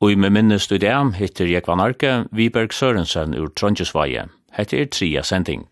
Og i med minnes studiam hittir Jekvan Arke, Viberg Sørensen ur Trondjesvaje. Hette er tria sending.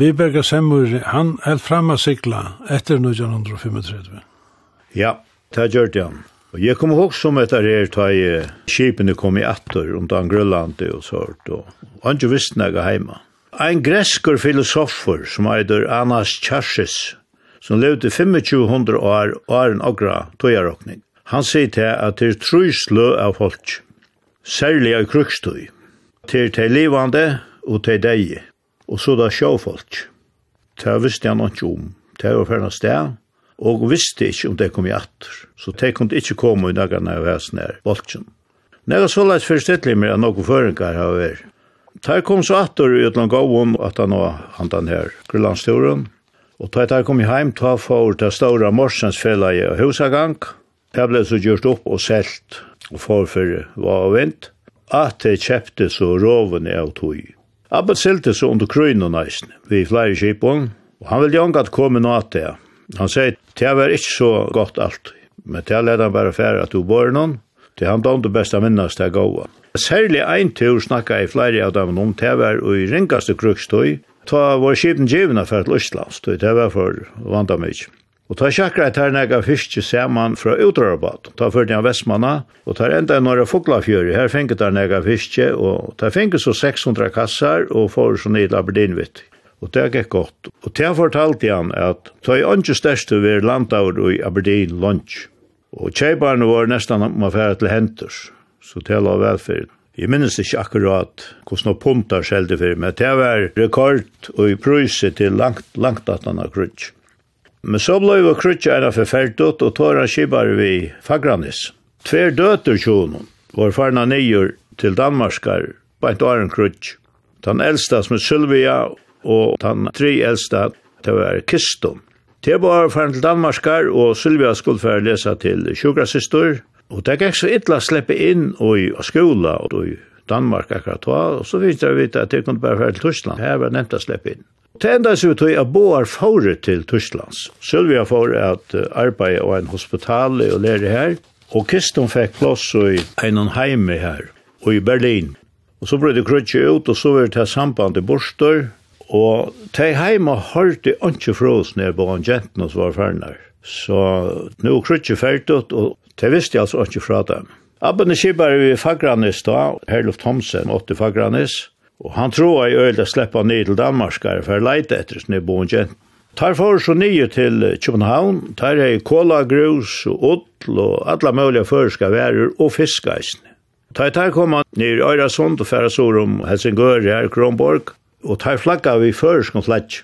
Viberga Semmur, han held fram að sigla etter 1935. Ja, det gjør det han. Og jeg kom ihåg som etter her, da jeg kipene kom i atter, undan Grønlandi og sånt, og han jo visste nega heima. Ein greskur filosofer som eider Anas Kjarsis, som levde 2500 år og en agra tøyarokning. Han sier til at det er truslø av folk, særlig av krukstøy. Til til livande og til deie og så da sjåfolk. Det visste han ikke om. Det var ferdig sted, og visste ikke om det kom i atter. Så det kunne ikke komme i dagen av hæsen her, bolken. Når jeg så leit forstettelig med at noen føringer har vært. Der kom så atter utan gåvun at han var han den her, Grønlandstoren. Og da jeg kom hjem, ta for det store morsens fella i husagang. Det ble så gjort opp og selt, og for for var vint. At jeg kjøpte så rovene av tog. Abbot selte så under krøyne og næsten, vi flere kjipon, og han ville jo at komme nå at det. Han sier, det var ikke så godt alt, men det leder han bare færre at du bor noen, det han dømte det beste minnes det gåa. Særlig ein tur snakka i flere av dem om, det var i ringaste krukstøy, ta var skipen givna for til Østlands, det var for vanda mykje. Og ta sjakra et her nega fiske saman fra utrarabat. Ta fyrir av Vestmanna, og ta enda i norra foglafjöri. Her fengi ta nega fiske, og ta fengi så 600 kassar, og får så nid Aberdeenvitt. Og det gikk godt. Og ta fortalte han at ta i åndsje største vi landaur i Aberdeen lunch. Og tjeibarne var nesten om å fære til henters, så det la velferden. Jeg minnes ikke akkurat hvordan puntar skjelde for, meg. det var rekord og i prøyse til langt, langt at han har krutsk. Men så blei vi krutja enn forferdet og tåra skibar vi Fagranis. Tver døter tjonen var farna nyer til Danmarskar bænt åren krutj. Den eldsta som er Sylvia og den tre eldsta til var Kistum. Det var farna til Danmarskar og Sylvia skulle færa lesa til sjukrasistor og det gikk så ytla sleppi inn og i skola og i Danmark akkurat og så visste jeg vite at jeg kunne bare færa til Tyskland. Her var nevnt å sleppe inn. Det enda så tog jeg boar fore til Tysklands. Sylvia får at arbeide og en hospital og lære her. Og Kriston fikk plass i en heime her, og i Berlin. Og så ble det krutje ut, og så var det samband til Borstør. Og de heima hørte ikke fra oss nede på en jenten som var ferner. Så nå krutje ferdig, og de visste altså ikke fra dem. Abben i Kibber i Fagranis da, Herlof Thomsen, åtte Fagranis, Og han tror jeg øyelt å slippe ned til Danmarskare for å leite etter sin bonje. Tar for så nye til København, tar jeg kålagrus og odl og alle mulige føreska værer og fiskeisen. Tar tar koma ned i Øyrasund og færa sår om Helsingør her i Kronborg, og tar flagga vi føresk og flagg.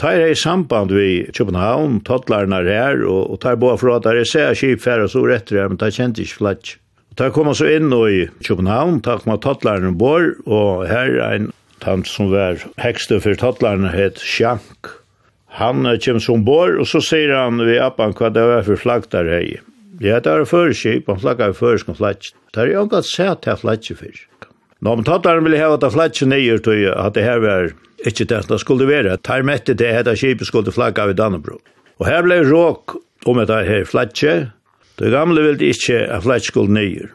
Tar jeg samband vi København, tottlarna her, og, og tar bare for at jeg ser skip færa sår etter her, men tar kjent ikke flagg. Da kom så inn i København, takk med tattlærene bor, og her er en tant som var hekste for tattlærene, het Sjank. Han kom som bor, og så sier han ved appen hva det var for flagg der hei. Ja, det er føreskip, han flagget føreskip og flagg. Det er jo ikke sett til flagg før. Nå, men tattlærene ville hava at flagg nye, tog at det her var ikke det det skulle være. Tar mette det, at skipet skulle flagga ved Dannebro. Og her ble råk om det her flagget, Det gamle ville ikke at flett skulle nye.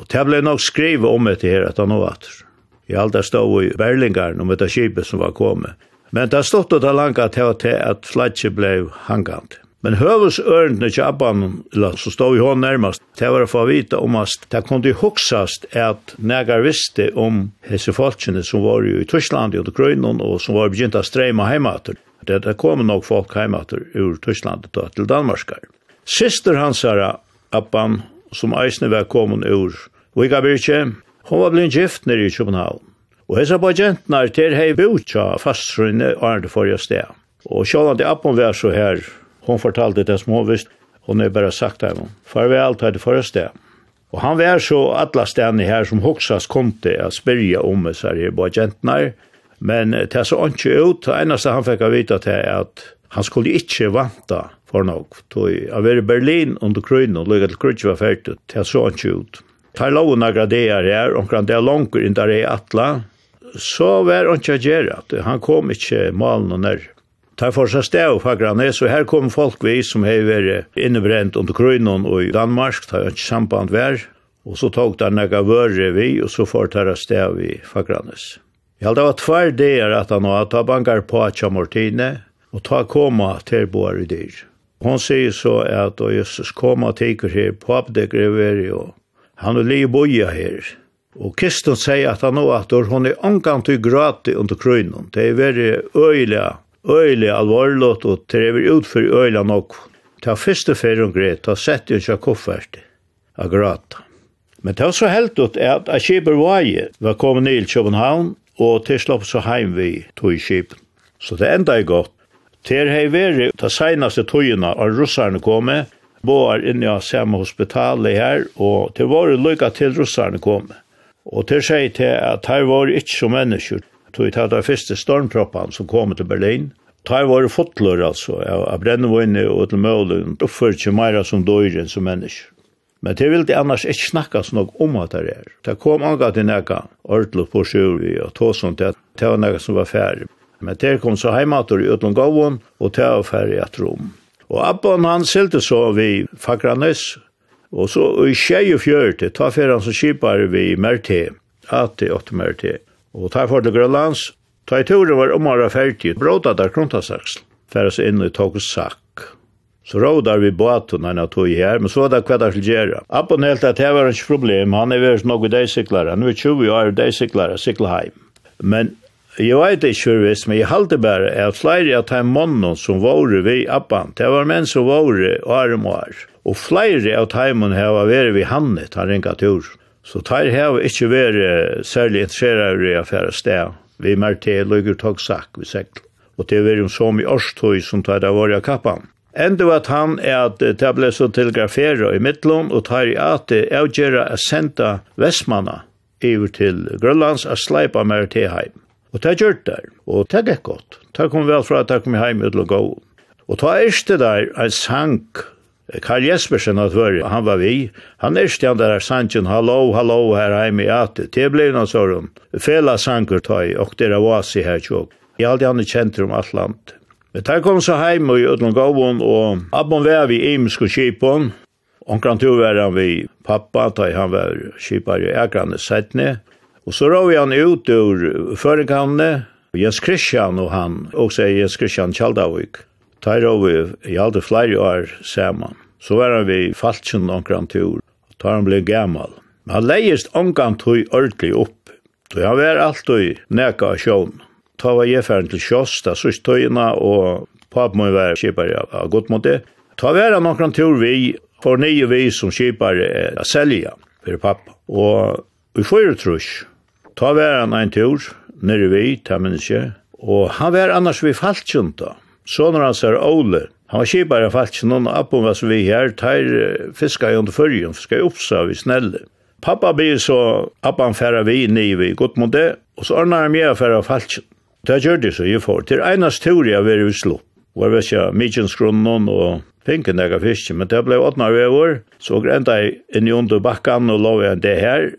Og det ble nok skrevet om etter her at han var atter. Jeg alt der stod i Berlingaren om etter kipet som var kommet. Men det stod det langa til at, at flett ble hangant. Men høves ørendene til Abban, så stod vi hånd nærmast, det var å få vite om at det kunne huksast at negar visste om hese folkene som var i Tyskland og Grønland og som var begynt å streima heimater. Det kom nok folk heimater ur Tyskland til Danmarskar. Syster hansara, Abban, som eisne var komin ur Vigabirke, hon var blind gift nere i København. Og hesa på gentnar til hei butja fastrunne Arne forrige sted. Og sjålan til Abban var så her, hon fortalte det som hon visst, hon er bare sagt henne, farvel til det forrige sted. Og han var så alla stedene her som hoksas kom til å spyrja om hessa her på gentnar, men det så ikke ut, det eneste han fikk vita til at han skulle ikke vanta for nok. Tøy, jeg var i Berlin under krøyne, og lykket til krøyne var ferdig, til jeg så han ikke ut. Ta lov några dagar här, omkring det är långt in där i Atla, så var han ikke att Han kom ikke malen og nær. Ta for seg sted og på Granes, så her kom folk vi som har vært innebrent under krøyne og i Danmark, ta ikke samband vær, og så tok det några vörre vi, og så får det vi i Fagranes. Jag hade varit tvär dagar at han har ta bankar på Atcha og ta koma til Boar i dyr. Hon sier så at då Jesus kom og teker her på abdegrever og han vil lige boja her. Og Kristus sier at han och att hon er omgang til gratis under krøynen. Det är øyla, öjliga, öjliga allvarligt och det är ut för öjliga nog. Ta första färgen gret, ta sett ju inte koffert av grata. Men det var så helt ut at a Kiber vei var kommit til i og til slopp så heim vi tog i Kiber. Så det enda er godt. Ter hei veri ta seinaste tøyina av russarne komi, boar inni av samme hospitali her, og ter var lykka til russarne komi. Og ter sei til at her var ikkje som mennesker, tog ta da fyrste stormtroppan som kom til Berlin. Ta var fotlur altså, av brennevågne og til mølen, oppfyr ikke meira som døyren som mennesker. Men det vil de annars ikke snakkas nok om at det er. Det kom anga til nega ordelig på sjøvi og tog sånt, at det var nega som var færre. Men der kom så heimator i utlån gåvån, og til å færre et rom. Og Abban han silte så vi Fagranes, og så i tjej og fjørte, ta fyrir han så kipar vi Merte, at det åtte Merte. Og ta for til Grønlands, ta i tore var omara fertig, bråta der krontasaksel, færre seg inn i tokus sakk. Så rådar vi båten han tog i her, men så var det hva det til gjerra. Abban helt at det var ikke problem, han er vært noe deisiklar, han er 20 år deisiklar, sikla heim. Men Jeg vet ikke hva hvis, men jeg halte bare at flere av de mannene som var vi abban, det var menn som våre år om år. Og flere av de mannene har vært vi hannet, han ringet tur. Så de har ikke vært særlig interesseret i affære sted. Vi mer til løyger togsak, vi sekt. Og det var jo som i årstøy som tar det våre kappan. Enda var han er at det ble så telegraferet i Midtlån, og tar i at det avgjøret er sendt av Vestmanna iver til Grønlands, og sleipa mer til heim. Og det gjør det der, og det gikk godt. Det kom vel fra at det kom hjem ut og gå. Og ta erste der en sang, Karl Jespersen at var, han var vi, han erste han der sangen, hallo, hallo, her hjemme i ate. Det ble noe sånn, fela sanger ta i, og det var oss her tjokk. Jeg hadde han kjent om alt land. Men der kom så hjem og ut og gå, og abon var vi i Imsk og Kipon, Onkran tog var han vi pappa, da han var kipar i Akranes Sætne, Og så røg han ut ur förekamne, Jens Christian og han, og også Jens Christian Kjaldavik. Ta råg vi i alle flere år sammen. Så var han vi i Faltsen omkran tur. Ta han ble gammal. Men han leist omgang tog ordentlig opp. Så han var alltid neka av sjån. Ta var jeferen til sjås, da sørst tøyina, og papen må være kjipar av godt mot det. Ta var han omkring tur vi, for nye vi som kjipar er a selja, for pappa. Og vi fyrir trusk, Ta var han ein tur, nere vi, ta menneske, og han var annars vi falskjunta. Sånne hans er Ole, Han var kipare av falsk, og appen var som vi her, tar fiska i under fyrjun, fiska i oppsa vi snelle. Pappa blir så, appan færa vi nye vi, godt mot det, og så ordnar han meg færa falskjunta. Det gjør det så, jeg får. Til einas tur jeg var i Oslo, var vi ikke mykjensgrunnen og finken jeg av fiske, men det ble åttna vi over. så grenda jeg inn i under bakkan og lov jeg det her,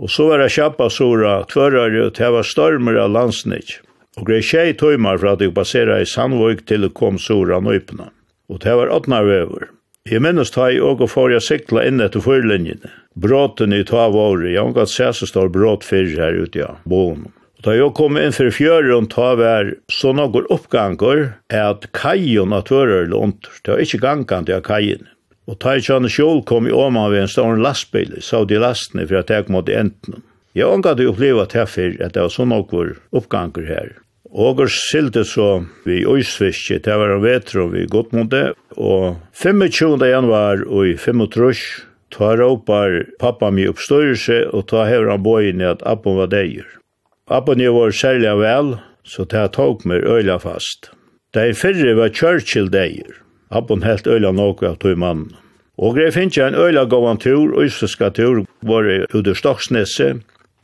Og så var det kjappa sora tvørare og det var stormer av landsnitt. Og grei tjei tøymar fra at jeg passera i Sandvøk til det kom sora nøypna. Og det var åttna vever. Jeg minnes ta i og og får jeg sikla inn etter fyrlinjene. Bråten i ta våre, jeg omgatt se så står bråt fyrir her ute, ja, boen. Og da jeg kom inn for fjøren og ta vær, så noen oppganger er at kajen at tvørare lunt, det var ikke gangant av kajen. Og ta i kjane sjål kom i åma ved en stor lastbil, sa de lastene for at jeg kom til enten. Jeg ångat jo oppleva teffer at det var sånn okkur oppganger her. Og og silte så vi øysfiske, det var en vetro vi gått mot det, og 25. januar og i 25. Ta råpar pappa mi oppstyrelse og ta hever han bøyene at appen var deir. Appen jo var særlig vel, så ta tog meg øyla fast. Dei fyrre var Churchill deir. Abon helt øyla nok av tog mannen. Og jeg finner ikke en øyla gåan tur, øysiska tur, var jeg ut i Stoksnesse,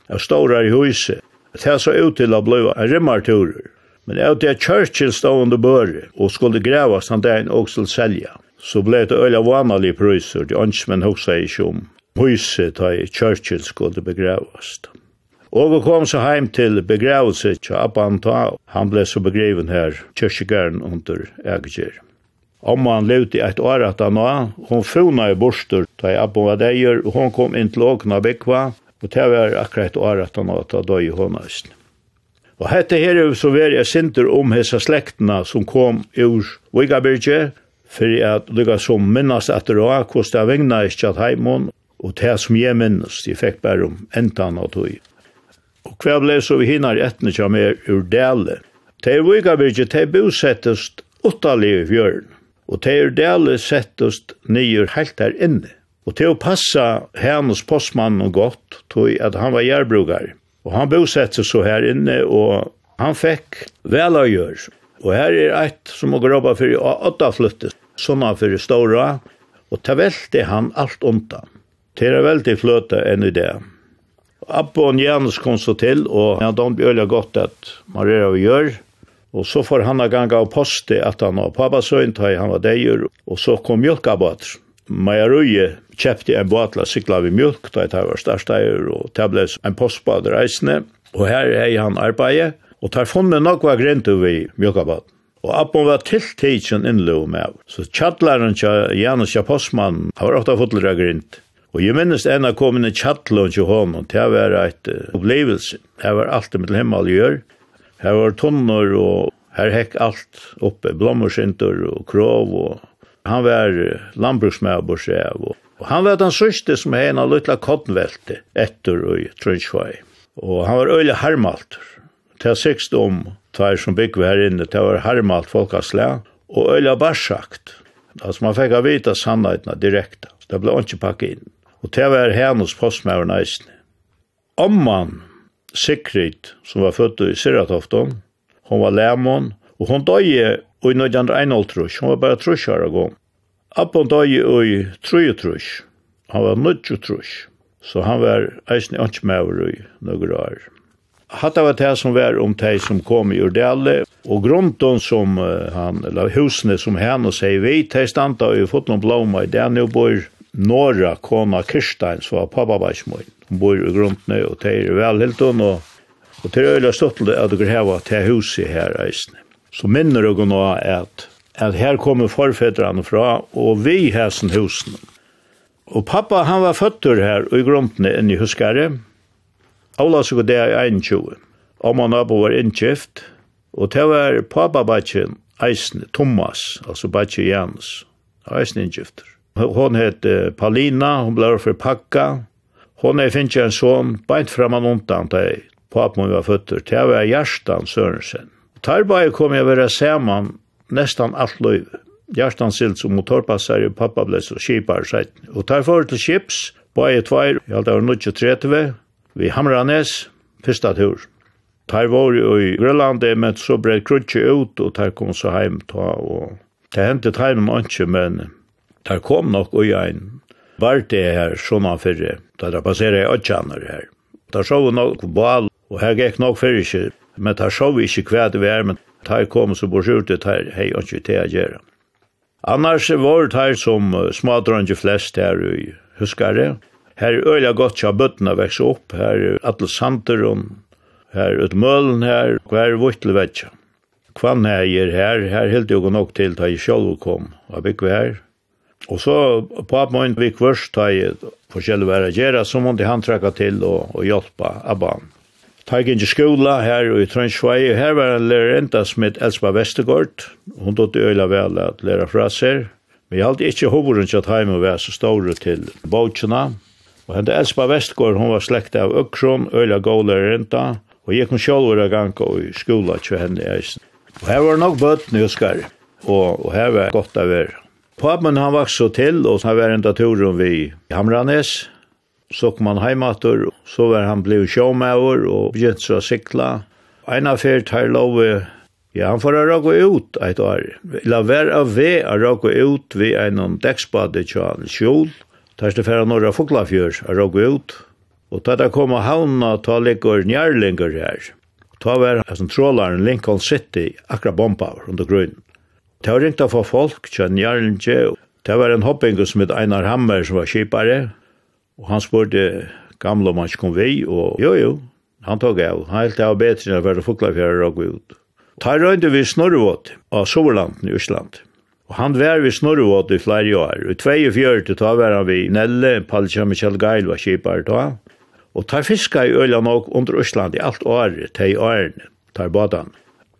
jeg stårar i huset. Det så ut til å bli en rimmarturer. Men jeg til kjørkjen stod under børre, og skulle grevas han der en åksel selja. Så ble det øyla vanlige prøyser, de ønsmen hoksa i om huset da Churchill skulle begravast. Og vi kom så heim til begravelse til Abba Anta, han ble så begreven her, kjørkjegaren under Egerkjeren. Om han levde i ett år at han var, hon fona i borster, ta i abon vad det och hon kom in till åkna bekva, og det var akkurat et år at han var, ta døy i hånast. Og hette her er så veri jeg sinter om hessa slektene som kom ur Vigabirge, for at lykka som minnast at det var, kosta vegna i Kjat Heimon, og det som jeg minnast, jeg fikk bare om entan av tog. Og hva ble så vi hinnar etne kja mer ur dele? Det er Vigabirge, det er bosettest åttalig i fjøren og teir dele settest nyer helt der inne. Og til å passa hennes postmannen godt, tog at han var jærbrukar. Og han bosette seg så her inne, og han fikk vel å gjøre. Og her er eit som må grabba fyrir åtta flyttet, sånna for stora, og ta velte han alt undan. Tera velte fløte enn i det. Abbo og Janus kom så til, og ja, de blir godt at man er gjør, Og så får han en gang av poste at han har pappasøyn, da han var deir, og så kom mjölkabater. Maja Røye kjøpte en båtla sykla vi mjölk, da jeg var størsteir, og det ble en postbad reisende. Og her er han arbeidet, og tar funnet nok var grent over mjölkabåten. Og Abon var tiltidsen innlov med. Så tjattlaren til Janus Japosman, han var ofta fotler av grint. Og jeg minnes en av kommende tjattlaren til honom, det var et uh, opplevelse. Det var alt det mitt himmel gjør. Her var tonner og her hekk alt oppe, blommersinter og krov og han var landbruksmær på og, og han var den sørste som er en av lytla kottenvelte etter og i Trøndsvei. Og han var øyla harmalt. Til sikst om tveir som byggve her inne, til var hermalt folkaslæ og øyla barsakt. Altså man fikk av vita sannheitna direkta. Det ble ikke pakket inn. Og til var hennes postmæren eisne. Om man Sigrid, som var født i Siratofton. Hon var lemon, og hon døg i 1951, hon var bare trus her og gong. Abban døg i 33, han var 93, så han var eisen ikke med i noen år. Hatta var det som var om de som kom i Urdale, og grunden som han, eller husene som han og sier vi, de standa i fotlen blåma i Danneborg, Nora kona Kirstein, som var pappabaismoin. Hun bor i grunden, og det er velhilton, og, og det er øyla støttelig at dere heva til huset her eisne. Så minner dere nå at, at her kommer forfedrene fra, og vi hesen husen. Og pappa, han var føtter her i grunden enn i huskare. Alla så det er 21. Om han var innkjøft. og det var pappa pappabaismoin eisne, Thomas, altså baismoin Jans, eisne innkjøfter. Hon heter Paulina, hon blev pakka. Hon är finns en son, bänt framan undan till papen var fötter. Det var Gärstan Sörensen. Tarbaje kom jag vara samman nästan allt löv. Gärstan silt som motorpassar och pappa blev så kipar sig. Och tar för till chips, bara tvär, jag hade varit 30 vi Hamranes, första tur. Tar var ju i Grönland, men så bred krutje ut och tar kom så hem ta och det hände tajmen inte, men der kom nok og ein var det her sommerferie, da det passerer jeg åttjaner her. Der så vi nok bal, og her gikk nok fyrre ikke, men der så vi ikke hva det var, men der kom så bors ut det her, hei, og ikke til å gjøre. Annars var det her som smadrande flest her i Huskare. Her er øyla godt tja bøttene vekst opp, her er atle santeron, her ut mølen her, hver vuttelvetja. Kvann her, her, her helt jo nok til ta i sjálf kom, og bygg her, Og så på at man vi kvørst ta i forskjellige være gjøre, så måtte han trekke til og, og hjelpe Abban. Ta jeg inn skola her i Trønsvei, her var en lærerenta som het Elspa Vestergaard. Hun tog til øyla vel at lære fra seg. Men jeg hadde ikke hovedrundt at hjemme var så store til bautsjene. Og henne Elspa Vestergaard, hun var slekt av Økron, øyla god lærerenta. Og jeg kom selv var gang i skola til henne i eisen. Og her var nok bøtt nyskar. Og, og her var godt av være. Papen han vaks så til, og han var enda turen vi i Hamranes. Så kom han heimater, så var han blei sjåmauer og begynt så å sikla. Eina fyrt her love, ja, han får råka ut eit år. La være av ve a råka ut vi en dekksbade tja en kjol. Tars det færa norra foklafjør a råka ut. Og ta da kom og havna ta ligger njarlinger her. Ta var en trålaren Lincoln City akra bomba under grunnen. Det var ringt av for folk, kjønn Jarlindje. Det var en hopping som het Einar Hammer som var kjipare. Og han spurte gamle om han kom vi, og jo jo, han tog av. Han helt av bedre enn å være fuklafjærer og gå ut. Ta røynde vi Snorrevåt av Soverlanden i Østland. Og han var vi Snorrevåt i flere år. Og i 24 ta var han vi Nelle, Palsja Michel Geil var kjipare ta. Og ta fiska i øyla nok under Østland i alt året, ta i årene, ta i badan.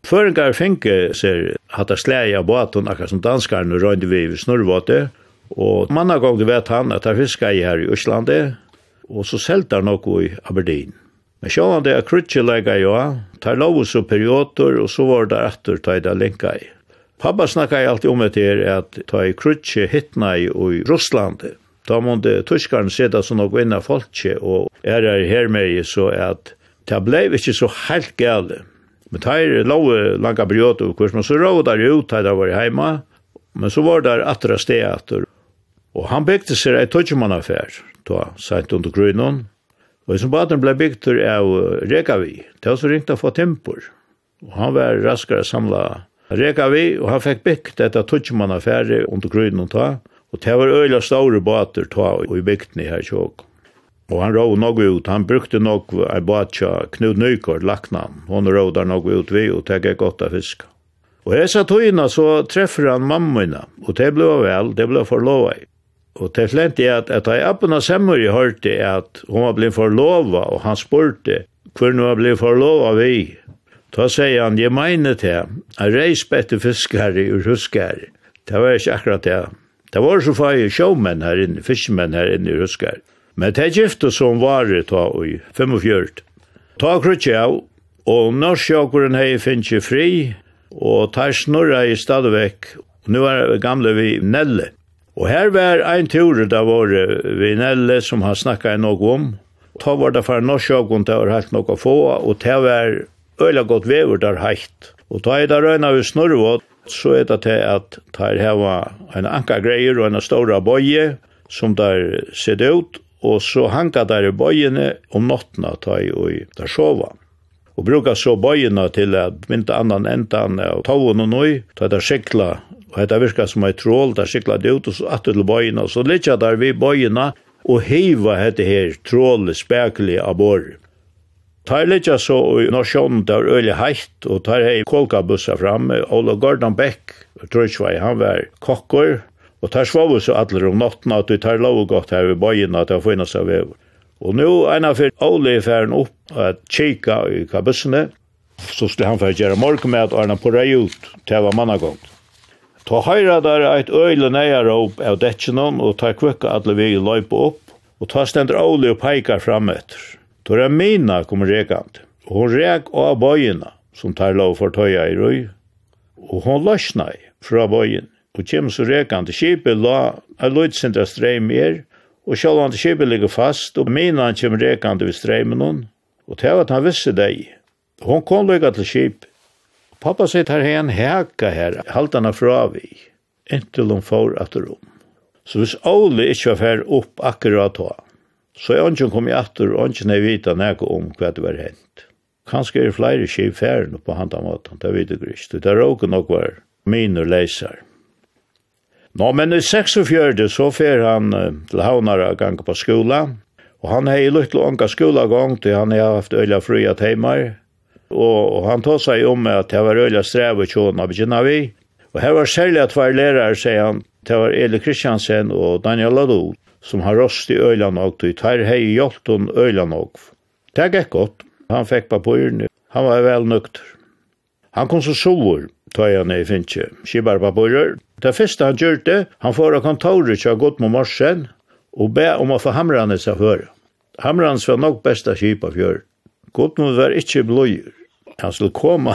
Føringar finke ser hatt a slæg av båten, akkurat som danskarne røyndi vi i snurrvåte, og manna gong vet han at han fiskar i her i Øslande, og så seltar nokko i Aberdeen. Men sjåan det er krutsi lega jo, tar lov og perioder, og så var det etter ta i det lenka i. Pappa snakka i alltid om det her, at ta i krutsi hittna i i Russlande. Da måtte tyskaren sida som nok vinna folkje, og er her her med så at det ble ikke så helt gale. Men teir låg langa brjöt och kurs, men så råd der ut där var heima. Men så var där attra steater. Og han byggde sig ett touchmanaffär, då sent under grönon. Og som baden ble byggt av Rekavi. Det var så ringt att få tempor. Og han var raskare samla Rekavi og han fick byggt detta touchmanaffär under grönon ta. Og det var øyla store bater ta og i byggt her här. Og han råd nok ut, han brukte nok ei batja Knud Nykård, laknan. Hon råd der nok ut vi, og teg er godt av fisk. Og hesa tøyna så treffer han mammina, og det ble vel, det ble forlova i. Og det flente er at etter appen av semmer i hørte at hun var blitt forlova, og han spurte hvor hun var blitt forlova vi. Da sier han, jeg mener til, jeg reis bette fiskare ur huskare. Det var ikke akkurat det. Det var så fag sjåmenn her inne, fiskmenn her inne i huskare. Men det gifte som var ta i 45. Ta krutje av, og norskjåkeren hei finnje fri, og tar snurra i stadvekk. Nu er gamle vi Nelle. Og her var ein tur da var vi Nelle som har snakka i noe om. Ta var det for norskjåkeren det var helt noe få, og det var øyla godt vever der heitt. Og ta i da røyna vi snurra, så er det til at ta her var en anka greier og en stora boje som der sitter ut, og så hanka der i bøyene om nottena ta i og der sova. Og bruka så bøyene til at mynda annan endan av tavun og nøy, ta der skikla, og hetta virka som ei trål, der skikla det ut og så atter til bøyene, og så litja der vi bøyene og heiva hette her trål spekli av bor. Tar litja så i nasjonen der øyli heit, og tar hei kolka bussa fram, Ola Gordon Beck, tror ikke han var kokkor, Og tar svovu så allir om nottna at du tar lov godt her ved bøyina at jeg får seg av. Og nå er han fyrt i færen opp at kika i kabussene, så skulle han fyrt gjøre morgenmæt og han på rei ut til hva mannagånd. Ta høyra der eit øyle neier opp av detjenon og ta kvekka alle vi i løype opp og ta stendur Åli og peikar fram etter. Ta er mina kom rekant og hon rek av bøyina som tar lov for tøya i røy og hon løsnei fra bøyina og kjem så rekande skipet la a løytsindra streim er, og sjálvande skipet ligger fast, og minan kjem rekande ved streimen hon, og til at han visste deg. Hon kom lukka til skip. Pappa sitt her hen heka her, halda hana fra vi, inntil hon får atter om. Så hvis Ole ikkje var fer opp akkurat hva, så er ongen kom i atter, og han er vita nek om hva det var hent. Kanskje er flere skip færen på handa måten, det vet jeg ikke. Det er også nok var miner leiser. Nå, men i 46 så fer han til Havnara gang på skola, og han hei lukt til ånka skolagång til han hei haft øyla fria teimar, og, og han tog seg om at det var øyla strev og tjona begynna vi, og her var særlig at var lærere, sier han, det var Eli Kristiansen og Daniel Lado, som har rost i øyla nok, og tar hei hjolt hun øyla nok. Det gikk godt, han fikk papurene, han var vel nøkter. Han kom så sovor, tar han i finnkje, skibar papurer, Det første han gjør det, han får av kontoret til å gått med morsen og be om å få hamrande seg før. Hamrande var nok besta kjip av fjør. Gudmund var ikke blodgjør. Han skulle komme.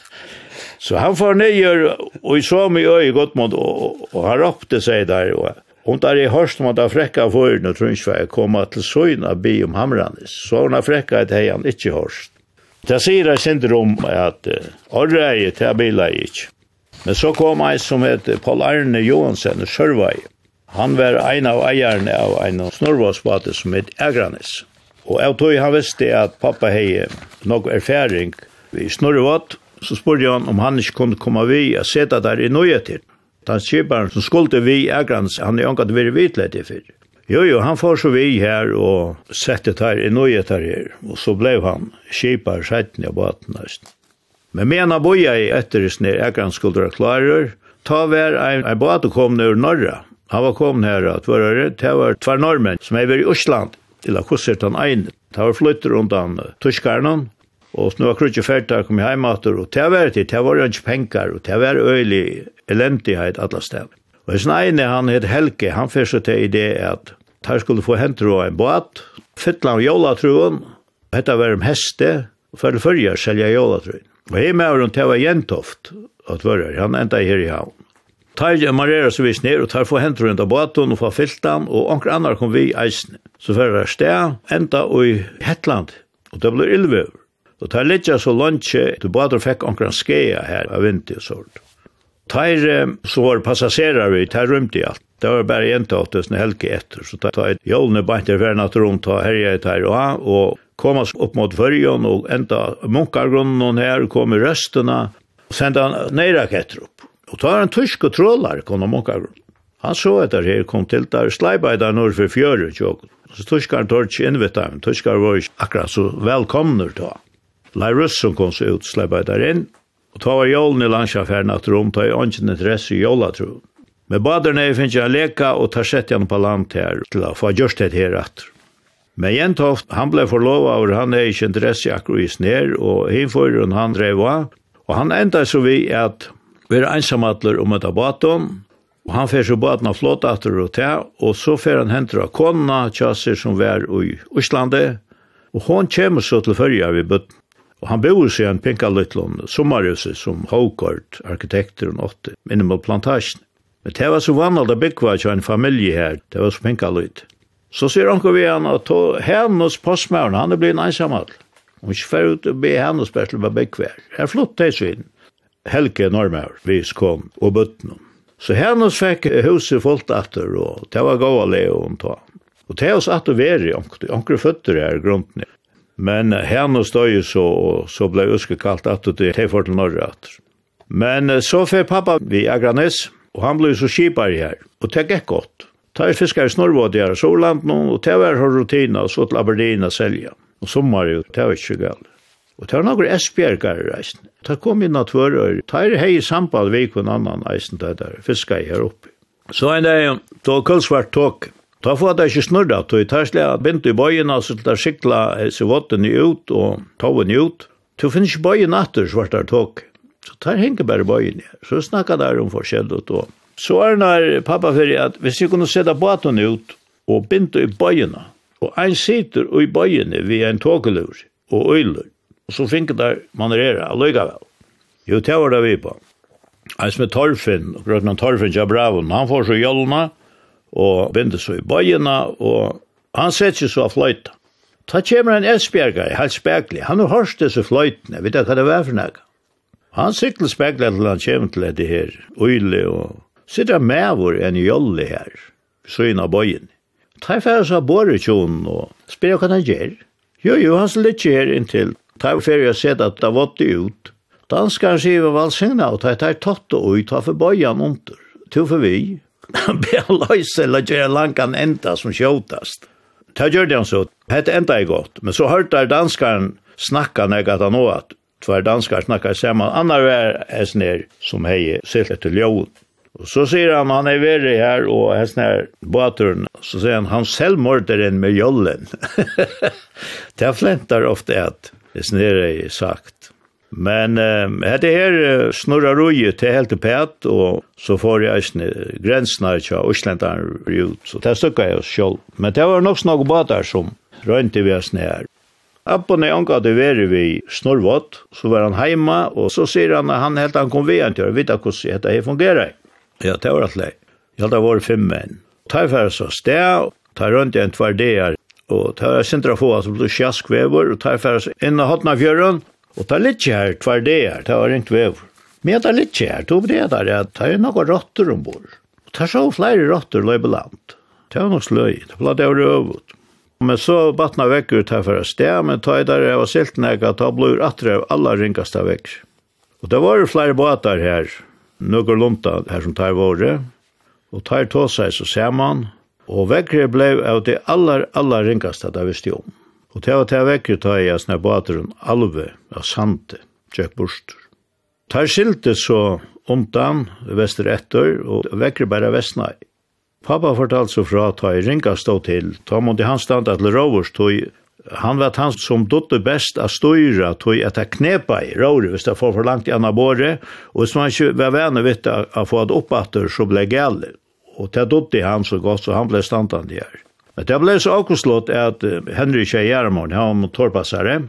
så han får nøyer og i så mye øy øye Godmund og, og han råpte seg der. Og, Hun där i hørst om att han fräcka förrän och tror ikke jeg, kommer til søgn av by om hamranes. Så hun har frekka et hej han inte hörst. Det sier jeg synd om att orre til det här bilar. Men så kom ein som het Paul Arne Johansen og Sørvei. Han var ein av eierne av ein snorvåsbate som het Egranes. Og jeg tog han visste at pappa hei nok erfaring i snorvat, så spurte han om han ikke kunne komme vi og sette der i nøye til. Den kjøperen som skulle vi Egranes, han er anket vært vidledd i fyr. Jo, jo, han får så vi her og sette der i nøye til her, og så ble han skipar setten i baten nesten. Men mena boja i etterrisne ekran skuldra klarer, ta vær ein, ein båt og kom ned ur norra. Han var kom her at var det var tvær normen som er i Osland, til a kusser den ein, det var flytter undan tuskarnan, og nu var krutje fært der kom i heimater, og det var det, det var ikke penkar, og det var øylig elendighet atla stev. Og i snegne han het Helge, han fyrst til idé at her skulle få hentro og en båt, fytla av jólatruen, hetta var om heste, og fyrir fyrir selja jólatruen. Og hei med rundt det var gjentoft at vører, han enda her i havn. Tar jeg marrera så vis ned, og tar få hendt rundt av båten og få filtan, og anker annar kom vi i eisen. Så fyrir jeg sted, enda i Hetland, og det blir illvøver. Og tar litt så lunsje, til båten fikk anker skea her av vinti og sånt. Tær så var passagerar vi, tær i alt. Det var bare en til åttes helge etter, så da jeg jolene bare til ferden at rundt og herje i tær og han, og opp mot fyrjon og enda munkargrunnen her, kom i røstene, og sendte han neiraketter opp. Og tar en tysk og trålar, kom av munkargrunnen. Han så etter her, kom til der, sleibeidar nord for fjøret, tjok. Så tyskar tør ikke innvitt dem, tyskar var ikke akkurat så velkomner da. Lai russen kom så ut, sleibeidar inn, Og ta var jålen i landskjafæren at rom, ta i ånden et ress i jåla, tro. Men baderne finnes jeg leka, og tar sett igjen på land her, til å få gjørst det her etter. Men Jentoft, han ble forlova over, han er ikke interesse akkurat i snær, og hinføren han drev av, og han enda så vi at vi er ensamatler om et baton, og han fer så baton av flottatter og til, og så fer han hentra av konna, tjasser som var i Íslande, og hon kommer så til fyrja vi bøtten. Og han bor seg en pinka lytlån sommarhuset som Håkort, arkitekter og nåtte, minnem plantasjen. Men det var så vannalt å byggva til en familie her, det var så pinka lutt. Så sier han vi han at hennes postmæren, han er blitt en ensamall. Hun ikke fer ut og be hennes spørsmål til å byggva her. Flott det svinn. Helge Normær, vi kom og bøttene. Så hennes fikk huset fullt etter, og det var gåa hun ta. Og det er oss atter veri, omkring føtter her grunden. Men henne støy så, og så ble Øske kalt at det er for til Norge. Men så fikk pappa vi Agranes, og han ble så kjipar her, og det gikk godt. Ta i fiskar i Snorvåd i så nå, og det var rutina, og så til Aberdeen og selja. Og sommar jo, det var ikke galt. Og det var noen Esbjergar i reisen. Det kom inn at tvører, ta er hei samband vi kun annan eisen det der, fiska her oppi. Så en dag, då kulsvart tåk, Ta få at det ikke snurra, tog jeg terslig at i bøyina, så ta skikla seg i ut og toven ut. Du finnes ikke bøyina atter, svart der tog. Så tar henger bare bøyina, Så snakka der om forskjellet og Så er når pappa fyrir at hvis jeg kunne sette båten ut og begynte i bøyene, og ein sitter i bøyene ved en togelur og øyler, og så finner der manerere, alløygavel. Jo, det var det vi på. Ein som er torfinn, grøt med torfinn, ja bravun, han får så jolna, og binde så i bøyene, og han setter seg så av fløyta. Ta kommer en Esbjerger, helt spekli, Han har hørst disse fløytene, vet du hva det var for noe? Han sikler spekli til han kommer til dette her, øyle og sitter med vår en jolle her, så inn av bøyen. Ta i færre så båret tjonen og spør hva han gjør. Jo, jo, han slår ikke her inntil. Ta i færre og sett at det våtte ut. Danskar sier vi valsingna og ta i tar tott og ut av for bøyen under. To for vi, Han ber løse eller gjøre langan enda som kjøtast. Ta gjør det han så, hette enda er godt, men så hørte danskaren snakka når han han at Tvær danskar snakka saman, annar är snär som hei silt etter ljøen. Og så sier han, han er verre her, og hans nær båturen, så sier han, han selv en med jollen. det flentar ofte at, hvis nere er sagt, Men eh, det er snurrar ruje til helt til pæt, og så får jeg eisne grensene ikke av Øslandene ut, så det stykket jeg oss selv. Men det var nok snakk båtar som rønte vi oss ned Appo Appen er anka det veri vi snorvått, så var han heima, og så sier han at han helt han kom vi han til å vite hvordan dette fungerer. Ja, det var alt det. Jeg hadde vært fem menn. Tar færre så sted, ta rundt en tvær der, og tar sindra få at det blir sjaskvever, og tar færre så inn i hotna fjøren, Og det er litt her, tver det her? det var ikke vever. Men det er litt her, to bre der at det er noen rotter ombord. Og det er så flere rotter på land. Det var noe sløy, det ble det røvet. Men så batna vekk ut her for sted, men ta i der jeg var silt nekka, ta blod atre av alle ringkasta vekk. Og det var jo flere båter her, noen lunta her som tar våre, og tar tåsa så ser man, og vekkere ble av det aller, aller ringkasta det visste om. Og til å ta vekker ta i at snabba bateren alve av sante, tjekk borster. Tar skilte så omtan, vester etter, og vekker bare vestnei. Pappa fortalte så fra ta i ringa stå til, ta måtte han standa til rovers, tog han var han som dotte best av styra, tog at jeg knepa i rovers, hvis jeg får for langt i anna båre, og hvis man ikke var venner vitt av få at oppatter, så ble gale. Og det dotte han så godt, så han ble standande her. Men det ble så avkoslått at Henry Kjær Gjermund, han var motorpassare,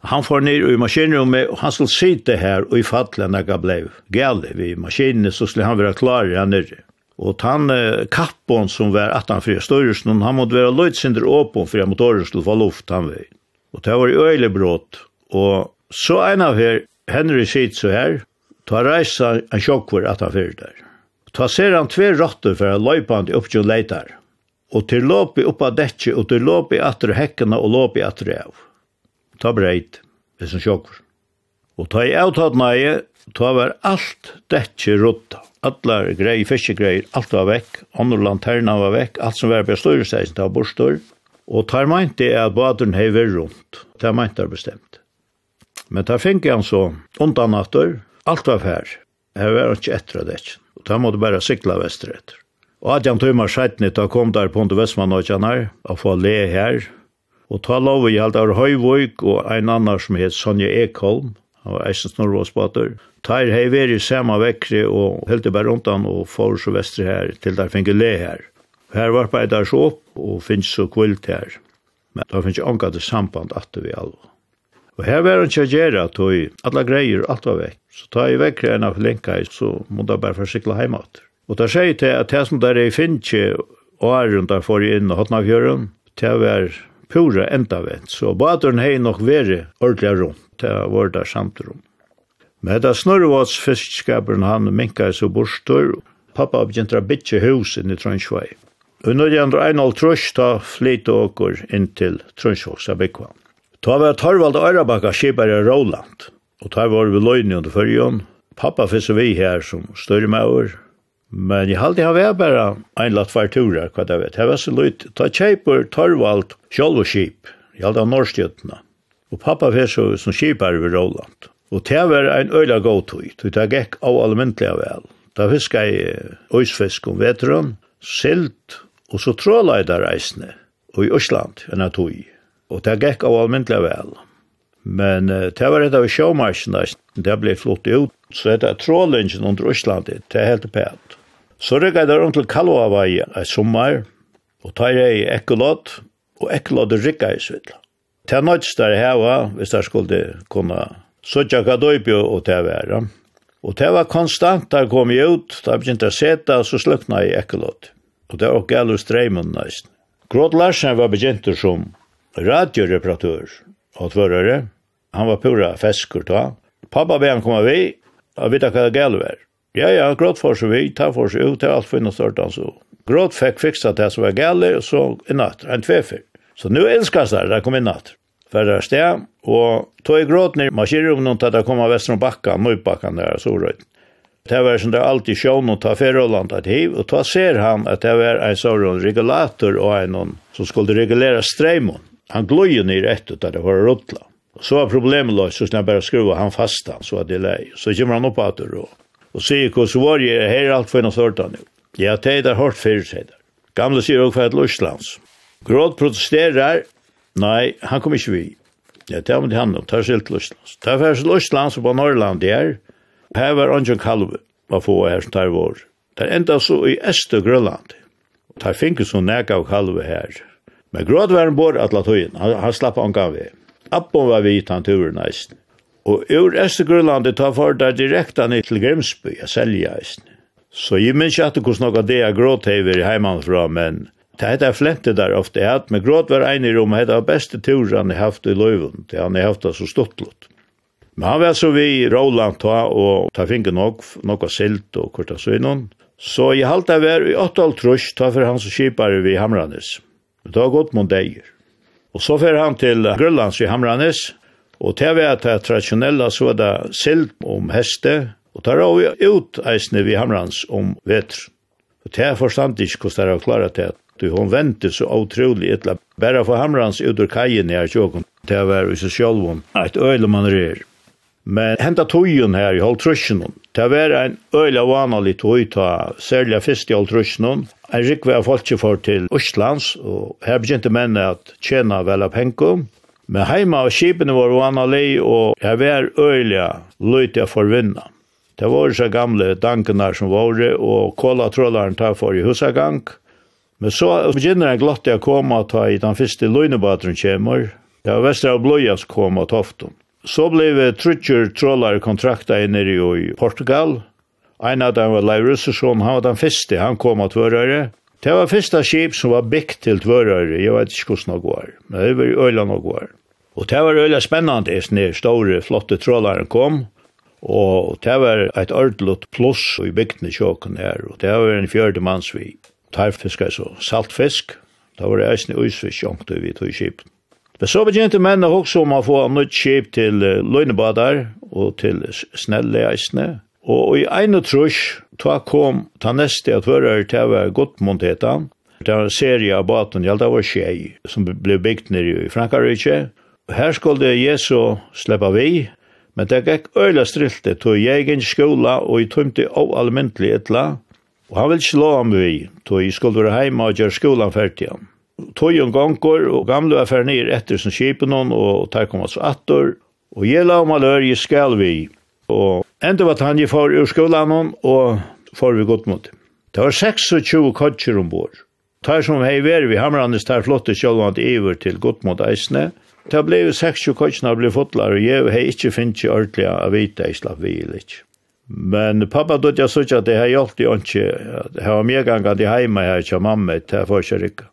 han får ner i maskinrummet og han skulle sitte här och i fattelen när jag blev gäll vid maskinen så skulle han være klar där nere. Och han eh, kappon som var 18 han för han måste vara løytsinder åpen öppen för att motorn skulle få luft han väl. Och det var ju brått och så en av her, Henry sitter så her, tar rejsa en sjokk for att han för där. Ta ser han två for för att han til till letar og til lopi oppa dekje, og til lopi atru hekkena og lopi atter av. Ta breit, det som sjokker. Og ta i avtatt nei, ta var alt dekje rutta. Allar grei, fiskegreier, alt var vekk, andre lanterna var vekk, alt som var på styrsteisen, ta borstor. Og ta meinte jeg at baderen hei vir rundt, ta meinte jeg bestemt. Men ta finke han så, undan atter, alt var fær. Her var han ikke etter av dekki, og ta måtte bare sikla vester etter. Og Adjan Tøymar Seitnit, da kom der på Vestmann og Kjennar, og få le her. Og ta lov i alt av Høyvøyk og en annen som het Sonja Ekholm, han var eisen snorråsbater. Teir hei veri samme vekkri og helte bare rundan og for så vestri her til der finner le her. Her var bare der så opp og finnes så kvilt her. Men da finnes ikke det samband at vi alvo. Og her var han kjagera tog alla greier alt var vekk. Så ta i vekkri enn av lenka så må da bare forsikla heimat. Og da sier jeg til at det som der er i Finche og er rundt der for inn og Hotnafjøren, det var pura enda vent. Så baderen hei nok veri ordentlig rundt, det var der samt rom. Men da snurvats fiskskaperen han minka så borstor, pappa begynte å bytje hus inn i Trønsvei. Og nå de det en trøst da flytte åker inn til Trønsvås av Bikvann. Ta var Torvald Ørabakka skipare Roland, og ta var vi løgn under førjon. Pappa fisse vi her som større med Men jeg halte jeg var bare en latt var turer, hva det vet. Jeg var så løyt, ta kjeipur, torvald, sjolv og skip. Jeg halte av norskjøttene. Og pappa var så som kjipar ved Roland. Og det var en øyla gåtøy, tog det gikk av almindelig vel. Da fiska jeg øysfisk om veteren, silt, og så tråla jeg der reisende, og i Øsland enn jeg tog. Og det gikk av almindelig vel. Men uh, det var et av sjåmarsjen, det ble flott ut, så det er trålingen under Øslandet, det er helt pænt. Så rykket jeg der om til Kalvavai ei sommer, og tar jeg i Ekkolod, og Ekkolod rykket jeg svidla. Det er nødt der heva, hvis jeg skulle kunne søtja hva døybjø og det være. Og det var konstant, der kom jeg ut, der begynte jeg seta, og så slukna jeg i Ekkolod. Og det var også gællu streimen nesten. Gråd Larsen var begynt som radioreparatør og tvørere. Han var pura feskur da. Pappa be han komme vi, og vita hva det gale var. Ja, ja, gråt for seg vidt, ta for seg ut, det er alt finnes størt altså. Gråt fikk fiksa det som var gale, og så innatt, en tvefer. Så nu elskast det, det kom innatt. Færre sted, og tog i gråt ned, man kjer om noen til det kom av vestron bakka, nøybakkan der, så røyt. Det var som det alltid sjån og ta ferroland et hiv, og ta ser han at det var en sånn regulator og en som skulle regulere streimon. Han gløy nir ut da det var rådla. Så var problemet løs, så snabbt bare skruva han fasta, så var det lei. Så kommer han opp at det råd og sier hva så var jeg her alt for en sørta nu. Ja, det er hårdt fyrir, sier det. Gamle sier også for et løslands. Gråd protesterer, nei, han kom ikke vi. Ja, det er med han, tar seg til løslands. Det er først løslands på Norrland der, her var Anjan Kalve, var få her som tar vår. Det er enda så i Øst og Grønland. Det er finket så nega av Kalve her. Men gråd var en bor at la tøyen. han, han slapp angan vi. Appon var vi i tanturen nesten. Og ur Østergrønlandet tar for deg direkte ned til Grimsby, jeg selger eisen. Så jeg minns ikke at hvordan noe det er gråthever i men det heter flente der ofte at med gråt var enig rom, det var beste tur han har haft i løyven, det han har haft det så lott. Men han var så vi Roland ta og ta finke nok, noe silt og korta søgnon. Så jeg halte jeg var i 8,5 trus, ta for hans som kipar vi Hamranes. Det var godt mot deg. Og så fer han til Grønlands i Hamranes, Og til vi at det tradisjonelle så er det silt om heste, og tar vi ut eisne vi hamrans om vetr. Og til jeg forstand ikke hvordan det er klart til at du hon venter så utrolig etla. Bare for hamrans ut ur kajen i her tjåkon, til jeg var i seg selv om et man rer. Men henta tøyen her i halvtrusjonen, til jeg var en øyle vanlig tøy ta, særlig fyrst i halvtrusjonen. En rikve av folk for til Østlands, og her begynte menn at tjena vel av penkom, Men heima av skipene var vann og jeg var øyelig løyte jeg for vinna. Det var så gamle dankene som var, og kålatrolleren tar for i husagang. Men så begynner jeg glatt jeg koma ta i den første løgnebadren kommer. Det var Vestra av Bløyas og toften. Så blev trutjer trollare kontrakta nere i Portugal. Ein av dem var Leif Russesson, han var den første, han kom og tvørere. Det var første skip som var byggt til tvørere, jeg vet ikke hvordan det går, men det var i Øyland går. Og det var veldig spennende når store, flotte trålere kom, og det var et ordelig pluss i bygden i sjåken her, og det var en fjørde mannsvi. Tarfisk, altså saltfisk, da var det eisne uisfisk øysfisk vi tog kjipt. Men så begynte menn også om å få nytt kjip til løgnebadar og til snelle eisne, Og i ein og trus, ta kom ta neste at hører til å være godt montetan. Det var en serie av baten, ja, det var tjei, som ble bygd nere i Frankarike. Her skulle Jesu sleppa vi, men det gikk øyla strilte, tog jeg inn skola og jeg tømte av almindelig etla, og han vil slå ham vi, tog jeg skulle være hjemme og gjøre skolan ferdig. Tog en gonger, og gamle var ferdig nir etter som kjipen hon, og tar kom hans attor, og jeg la om alle jeg skal vi, og enda var han jeg for ur skolan hon, og for vi godt mot. Det var 26 kodger ombord. Tar som hei veri vi hamrandes tar flotte sjålvand iver til godt mot eisne, og Det ble jo 60 kutjene ble fotlar, og jeg har ikke finnet ordentlig å vite jeg slapp vi litt. Men pappa dødde jeg sånn at det har hjulpet jo ikke. Det har mye ganger de hjemme her til mamma, til det får ikke rikka.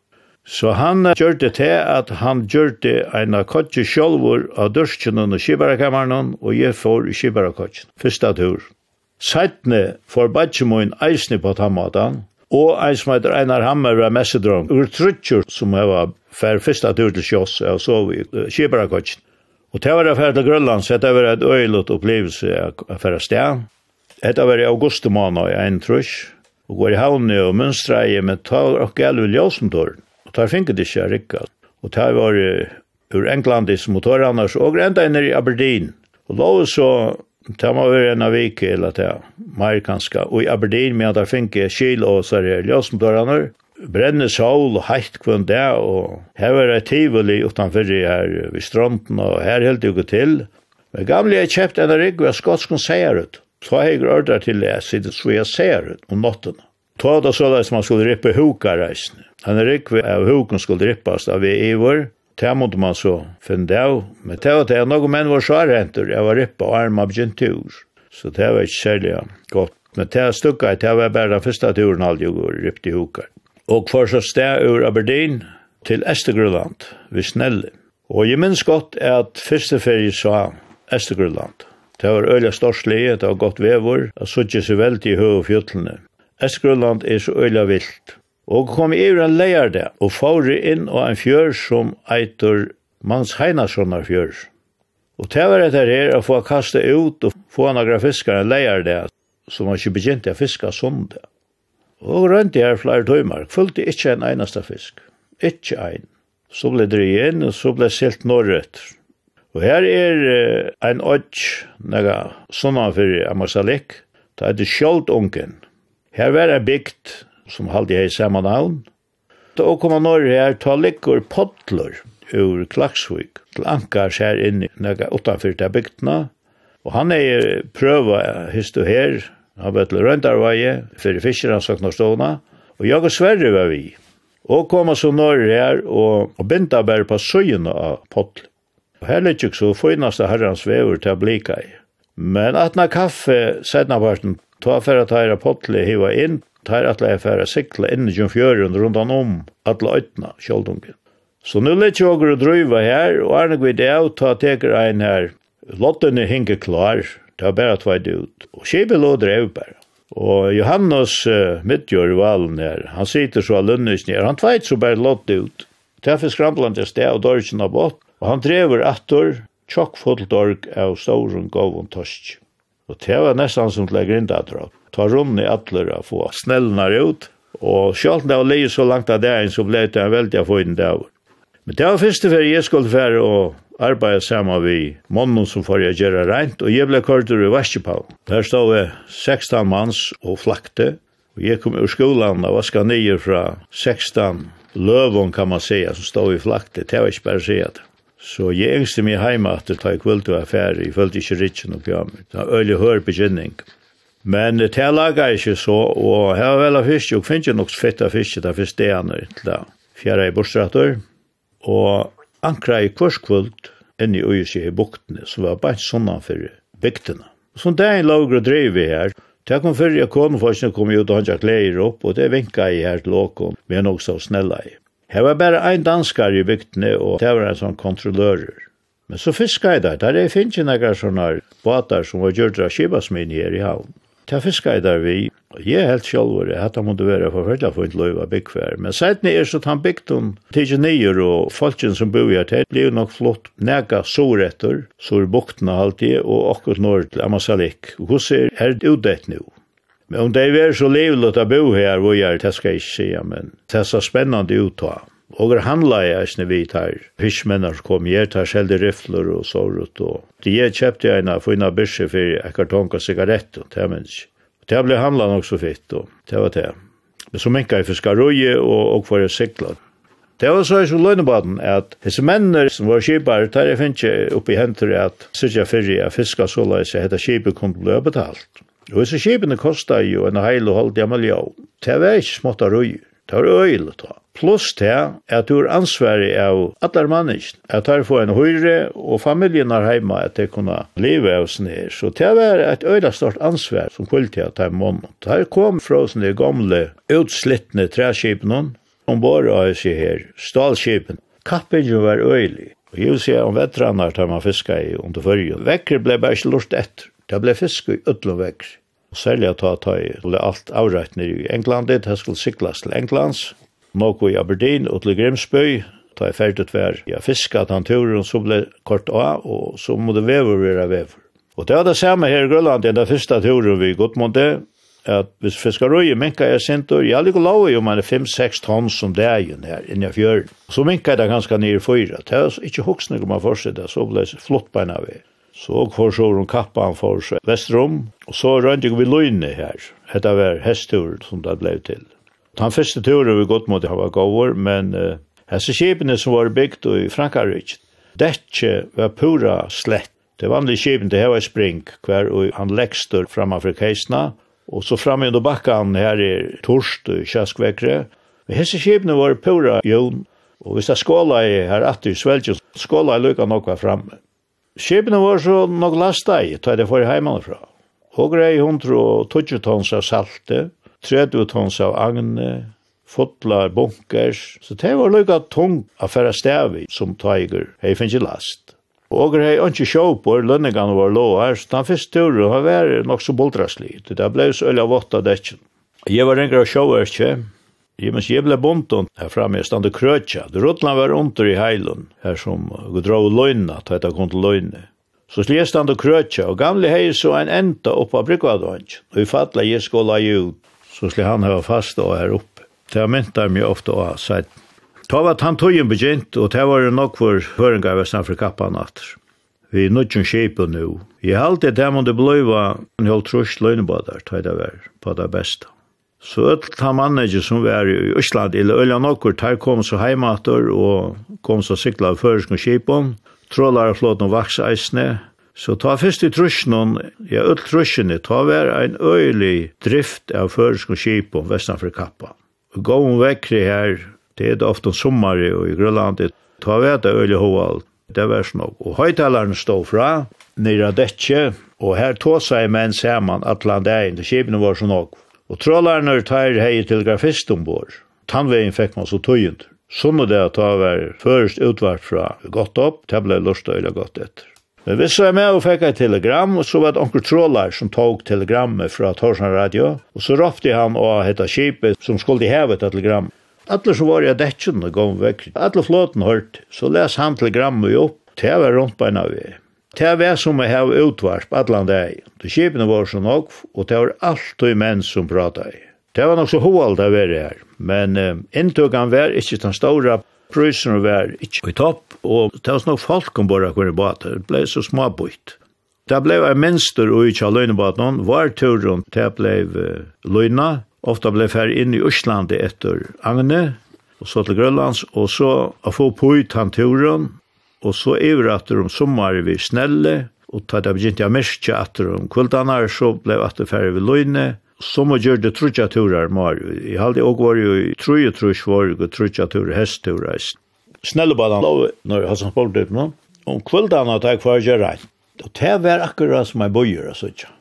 Så han gjør det til at han gjør det en av kutje sjolvor av dørskjene og kibarakammeren, og jeg får kibarakutjen, første tur. Seitne får badgemoen eisne på tammaten, Og ein som heter Einar Hammer var messedrong, ur trutjur som jeg var fær fyrsta tur til sjås, og så vi Kibarakotjen. Og det var affær til Grønland, så det var et øylet opplevelse affær sted. Det var i august måned i ein trus, og går i havne og mønstreie, men ta og gælv i Ljøsentårn. Og ta det ikke rikka. Og ta var ur Englandis motorannars, og enda inn i Aberdeen. Og lov så Det må være en av vike eller det, mer kanskje. Og i Aberdeen med at jeg finner kjil og så er løsendørene, brenne sol og heit kvann det, og her var det tivoli utenfor her ved stranden, og her helt det til. Men gamle jeg kjøpte en rigg, og jeg skotskene seier ut. Så har jeg ordret til det, siden så jeg ser ut om natten. Ta det så man skulle rippe hukareisene. Han er rigg av huken skulle rippes av i vår, Det måtte man så finne det av. Men det var det. Noen menn var svarentur. Jeg var rippe og arm av begynt tur. Så det var ikke særlig godt. Men det stukket, det var bare den første turen aldri og rippte i hukar. Og for så sted ur Aberdeen til Estegrøland, vi snelle. Og jeg minns godt at første ferie sa Estegrøland. Det var øyla storslig, det var godt vevor, og suttje seg veldig i høy og fjöllene. Estegrøland er så øyla vilt. Og kom i en leir det, og fåre inn og en fjør som eitur mans heinasonar fjør. Og det var etter her å få kaste ut og få några fiskar en leir det, som var ikke begynt å fiska sonde. Og rønte her flere tøymer, fulgte ikke en eneste fisk. Ikke ein. Så ble det igjen, og så ble silt norrøtt. Og her er en odds, nega, sånn fyrir Amasalik, det er det skjoldt ungen. Her var det bygd, som halde jeg i samme navn. Da kom han når her, ta ligger podler ur Klaksvik til Ankars her inni, nega utanfyr til bygdena. Og han er prøva hyst og her, han var til Røndarvaje, fyrir fischer han og jeg og Sverre var vi. Og koma så norr her, og, og binda bare på søyene av podler. Og her litt ikke så finaste herrans vever til å blika i. Men atna kaffe, sedna parten, ta fyrir at herra hiva inn, tar at jeg færa sikla inn i fjøren rundan om atla øytna kjoldungen. Så nu lett jeg åker å drøyva her, og er nok vi det av ta teker ein her. Lottene er klar, det var bare tveit ut. Og skibet lå drev bare. Og Johannes uh, midtjør i valen her, han sitter så av lønnes nere, han tveit så bare lott ut. Teffer skramblant er sted og dørsen av bort, og han drever attor, tjokkfullt org av ståren og torsk. Og det var nesten som til å grinda dropp ta runn i atler og få snellene ut, og sjálf det var leið så langt av det, så ble det en veldig av det over. Men det var første fyrir jeg skulle fyrir og arbeide saman med mannen som får jeg gjøre rent, og jeg blei kordur i Vaskipavn. Der stod jeg 16 manns og flakte, og jeg kom ur skolen og vaska nye fra 16 lövon kan man si, som stod i flakte, det var ikke bare å det. Så jeg engste meg hjemme at det tar kvöld og affære, jeg følte ikke rikken og pjamer. Det var øyelig hør begynning. Men det er laga ikke så, og här har vel av fisk, og finnes nok fett av fisk, det er fisk det ene til det. Fjerde i bortstrater, og ankra i kurskvult, enn i øyse i buktene, som var bare sånn for bygtene. Så det er en lager og drev vi her, Det kom før jeg kom, for jeg kom ut og hantja kleier opp, og det vinka i her til åkon, vi er nok så snella i. Her var bare ein danskar i bygtene, og det var en sånn kontrollører. Men så fiska jeg der, der er finnje nekkar sånne båtar som var gjørt av kibasmin her i havn. Ta fiska i der vi, og jeg er helt sjálfur, jeg hatt måtte være forfølgelig for en løyva byggfær, men sætni er så han bygden tidsi nyer og folkjen som bor her til, blir nok flott nega soretter, sår buktene alltid, og akkurat nord til Amasalik, og hos er her utdett nu. Men om det er så livlet å bo her, hvor jeg er, det skal jeg ikke si, men det er så spennende uttav. Og er handla i eisne vi tar fiskmennar som kom her, tar selde rifler og sårut. Og de jeg kjøpte en av fina bysje for en kartonka sigarett, og det minns. Det ble handla nok så fitt, og det var det. Men så minka jeg fiskar røye og, og for jeg sikla. Det var så i så løgnebaden at disse mennene som var kipar, tar jeg finnes ikke oppi hentur at sykja fyrir jeg fiskar så lai seg heta kipet kunne bli betalt. Og disse kipene kosta jo en heil og halvdja miljard. Det var ikke smått av røyer. Det var øyelig ta. Plus til at du er ansvarig av allar mannisk, At her får en høyre og familien er heima at de kunne leve av sin her. Så det var et øyla stort ansvar som kvalitet at de måned. Her kom fra sin gamle utslittne træskipen ombord av seg her, stalskipen. Kappingen var øyli. Og jeg vil si om vettranar tar man fiska i under fyrir. Vekker ble bare ikke lort etter. Det ble fisk i ødlom vekker. Og særlig at ta ta i alt avrætt nere i England, det skulle siklas til Englands, noko i Aberdeen og til Grimsbøy, ta i ferdig tver, ja fiska at han turen så ble kort av, og så må det vever være vever. Og det var det samme her i Grønland, den første turen vi gått mot det, at hvis fiskarøy minka er sintur, jeg liker lov i om man er 5-6 tonn som dagen her inni fjøren. Så minka jeg det ganske nere i fyra, det er ikke hoksning om man fortsetter, så ble det flott beina vi. Så kvar så hon kappan for seg vestrom, og så rønte vi løyne her. Hetta var hestur som det ble til. Den første turen vi gått mot det var gåvor, men uh, hese skipene som var bygd i Frankarrik, dette var pura slett. Det vanlige skipene, det her var spring, hver og han lekster fra keisna, og så framme under bakkan her er torst og kjaskvekre. Men hese skipene var pura jøvn, og hvis det skåla i her atter i svelgen, skåla i lykka nokka framme. Skipene var så nok lasta i, ta det for heimanifra. Og grei hundru og tutsi tons av salte, 30 tons av agne, fotlar, bunkers, så det var lukka tung affæra stavi som tiger, hei finnst last. Og grei onki sjåpor, lønningan var loar, så den fyrst turu har vært nok så boldraslig, det blei så øyla vått av dekken. Jeg var rengar av Jeg mens jeg ble og her framme, jeg stande krøtja. krøtja. rådla var under i heilun, her som vi dra og løgna, ta etta kom til løgne. Så slik jeg stande krøtja, og gamle hei så en enda oppa brygvadvansk. Og i fatla jeg skåla i ut, så slik han hava fast og her oppe. Det har myntar mye ofta å ha sett. Ta var tantøyen begynt, og det var nok for høringa i Vestanfri kappan atter. Vi er nødgjøn kjeipet nu. Jeg halte det måtte bløyva en halv trus løgnebadar, ta det var på det beste. Så öll ta manager som var i Øsland, eller Ølja nokkur, der kom så heimater og kom så sikla av føresk og kipon, trålar og flåten og vakseisne. Så ta fyrst i trusjonen, ja, öll trusjene, ta vær ein øylig drift av føresk og kipon vestanfri kappa. Og gå om vekkri her, det er det ofte sommari og i Grønland, ta var det øylig hoval, det var snog. Og høytalaren stod fra, nira detje, og her tåsa i menn saman, atlan det er, det kipene var så nokk. Og trålarna tar hei til grafist ombord. Tannvegin fekk man så tøyent. Sånn er det at det var først utvart fra godt opp, det ble lort og godt etter. Men hvis jeg med og fikk et telegram, og så var det onker trålar som tog telegrammet fra Torsan Radio, og så råpte han å hette skipet som skulle heve telegram. Alle som var i dekken og gav vekk, alle flåten hørt, så les han telegrammet opp, det var rundt beina ved. Det var som jeg har utvarp allan dag. De kjipene var så nok, og det var alltid menn som pratet. Det var nok så hovald av være her, men uh, inntøkken var ikke den store prøysen var ikke i topp, og det var nok folk om bare kunne bata. Det ble så småbøyt. Det ble en minster og ikke av løgnebåten, var turen til det ble løgna, ofta ble færre inn i Øslandet etter Agne, og så til Grønlands, og så å få på ut han turen, Og så iver at om sommer vi snelle, og ta det begynte jeg mest at om kvöldanar, så ble at det ferdig ved løgne, som må gjøre det trutja turer, Mar. Jeg hadde også vært jo i truje trus var og trutja turer, hestturer. hestturar. Snellebadan lov, når jeg har sånn sportet nå, om kvöldanar tar jeg kvar gjør reint. Og det var akkurat som jeg bøyer, altså ikke.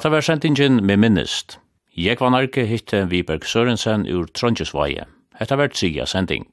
Hatta var sendingen med minnest. Jeg var narki hitte Viberg Sørensen ur Trondjesvaje. Hetta var tria sending.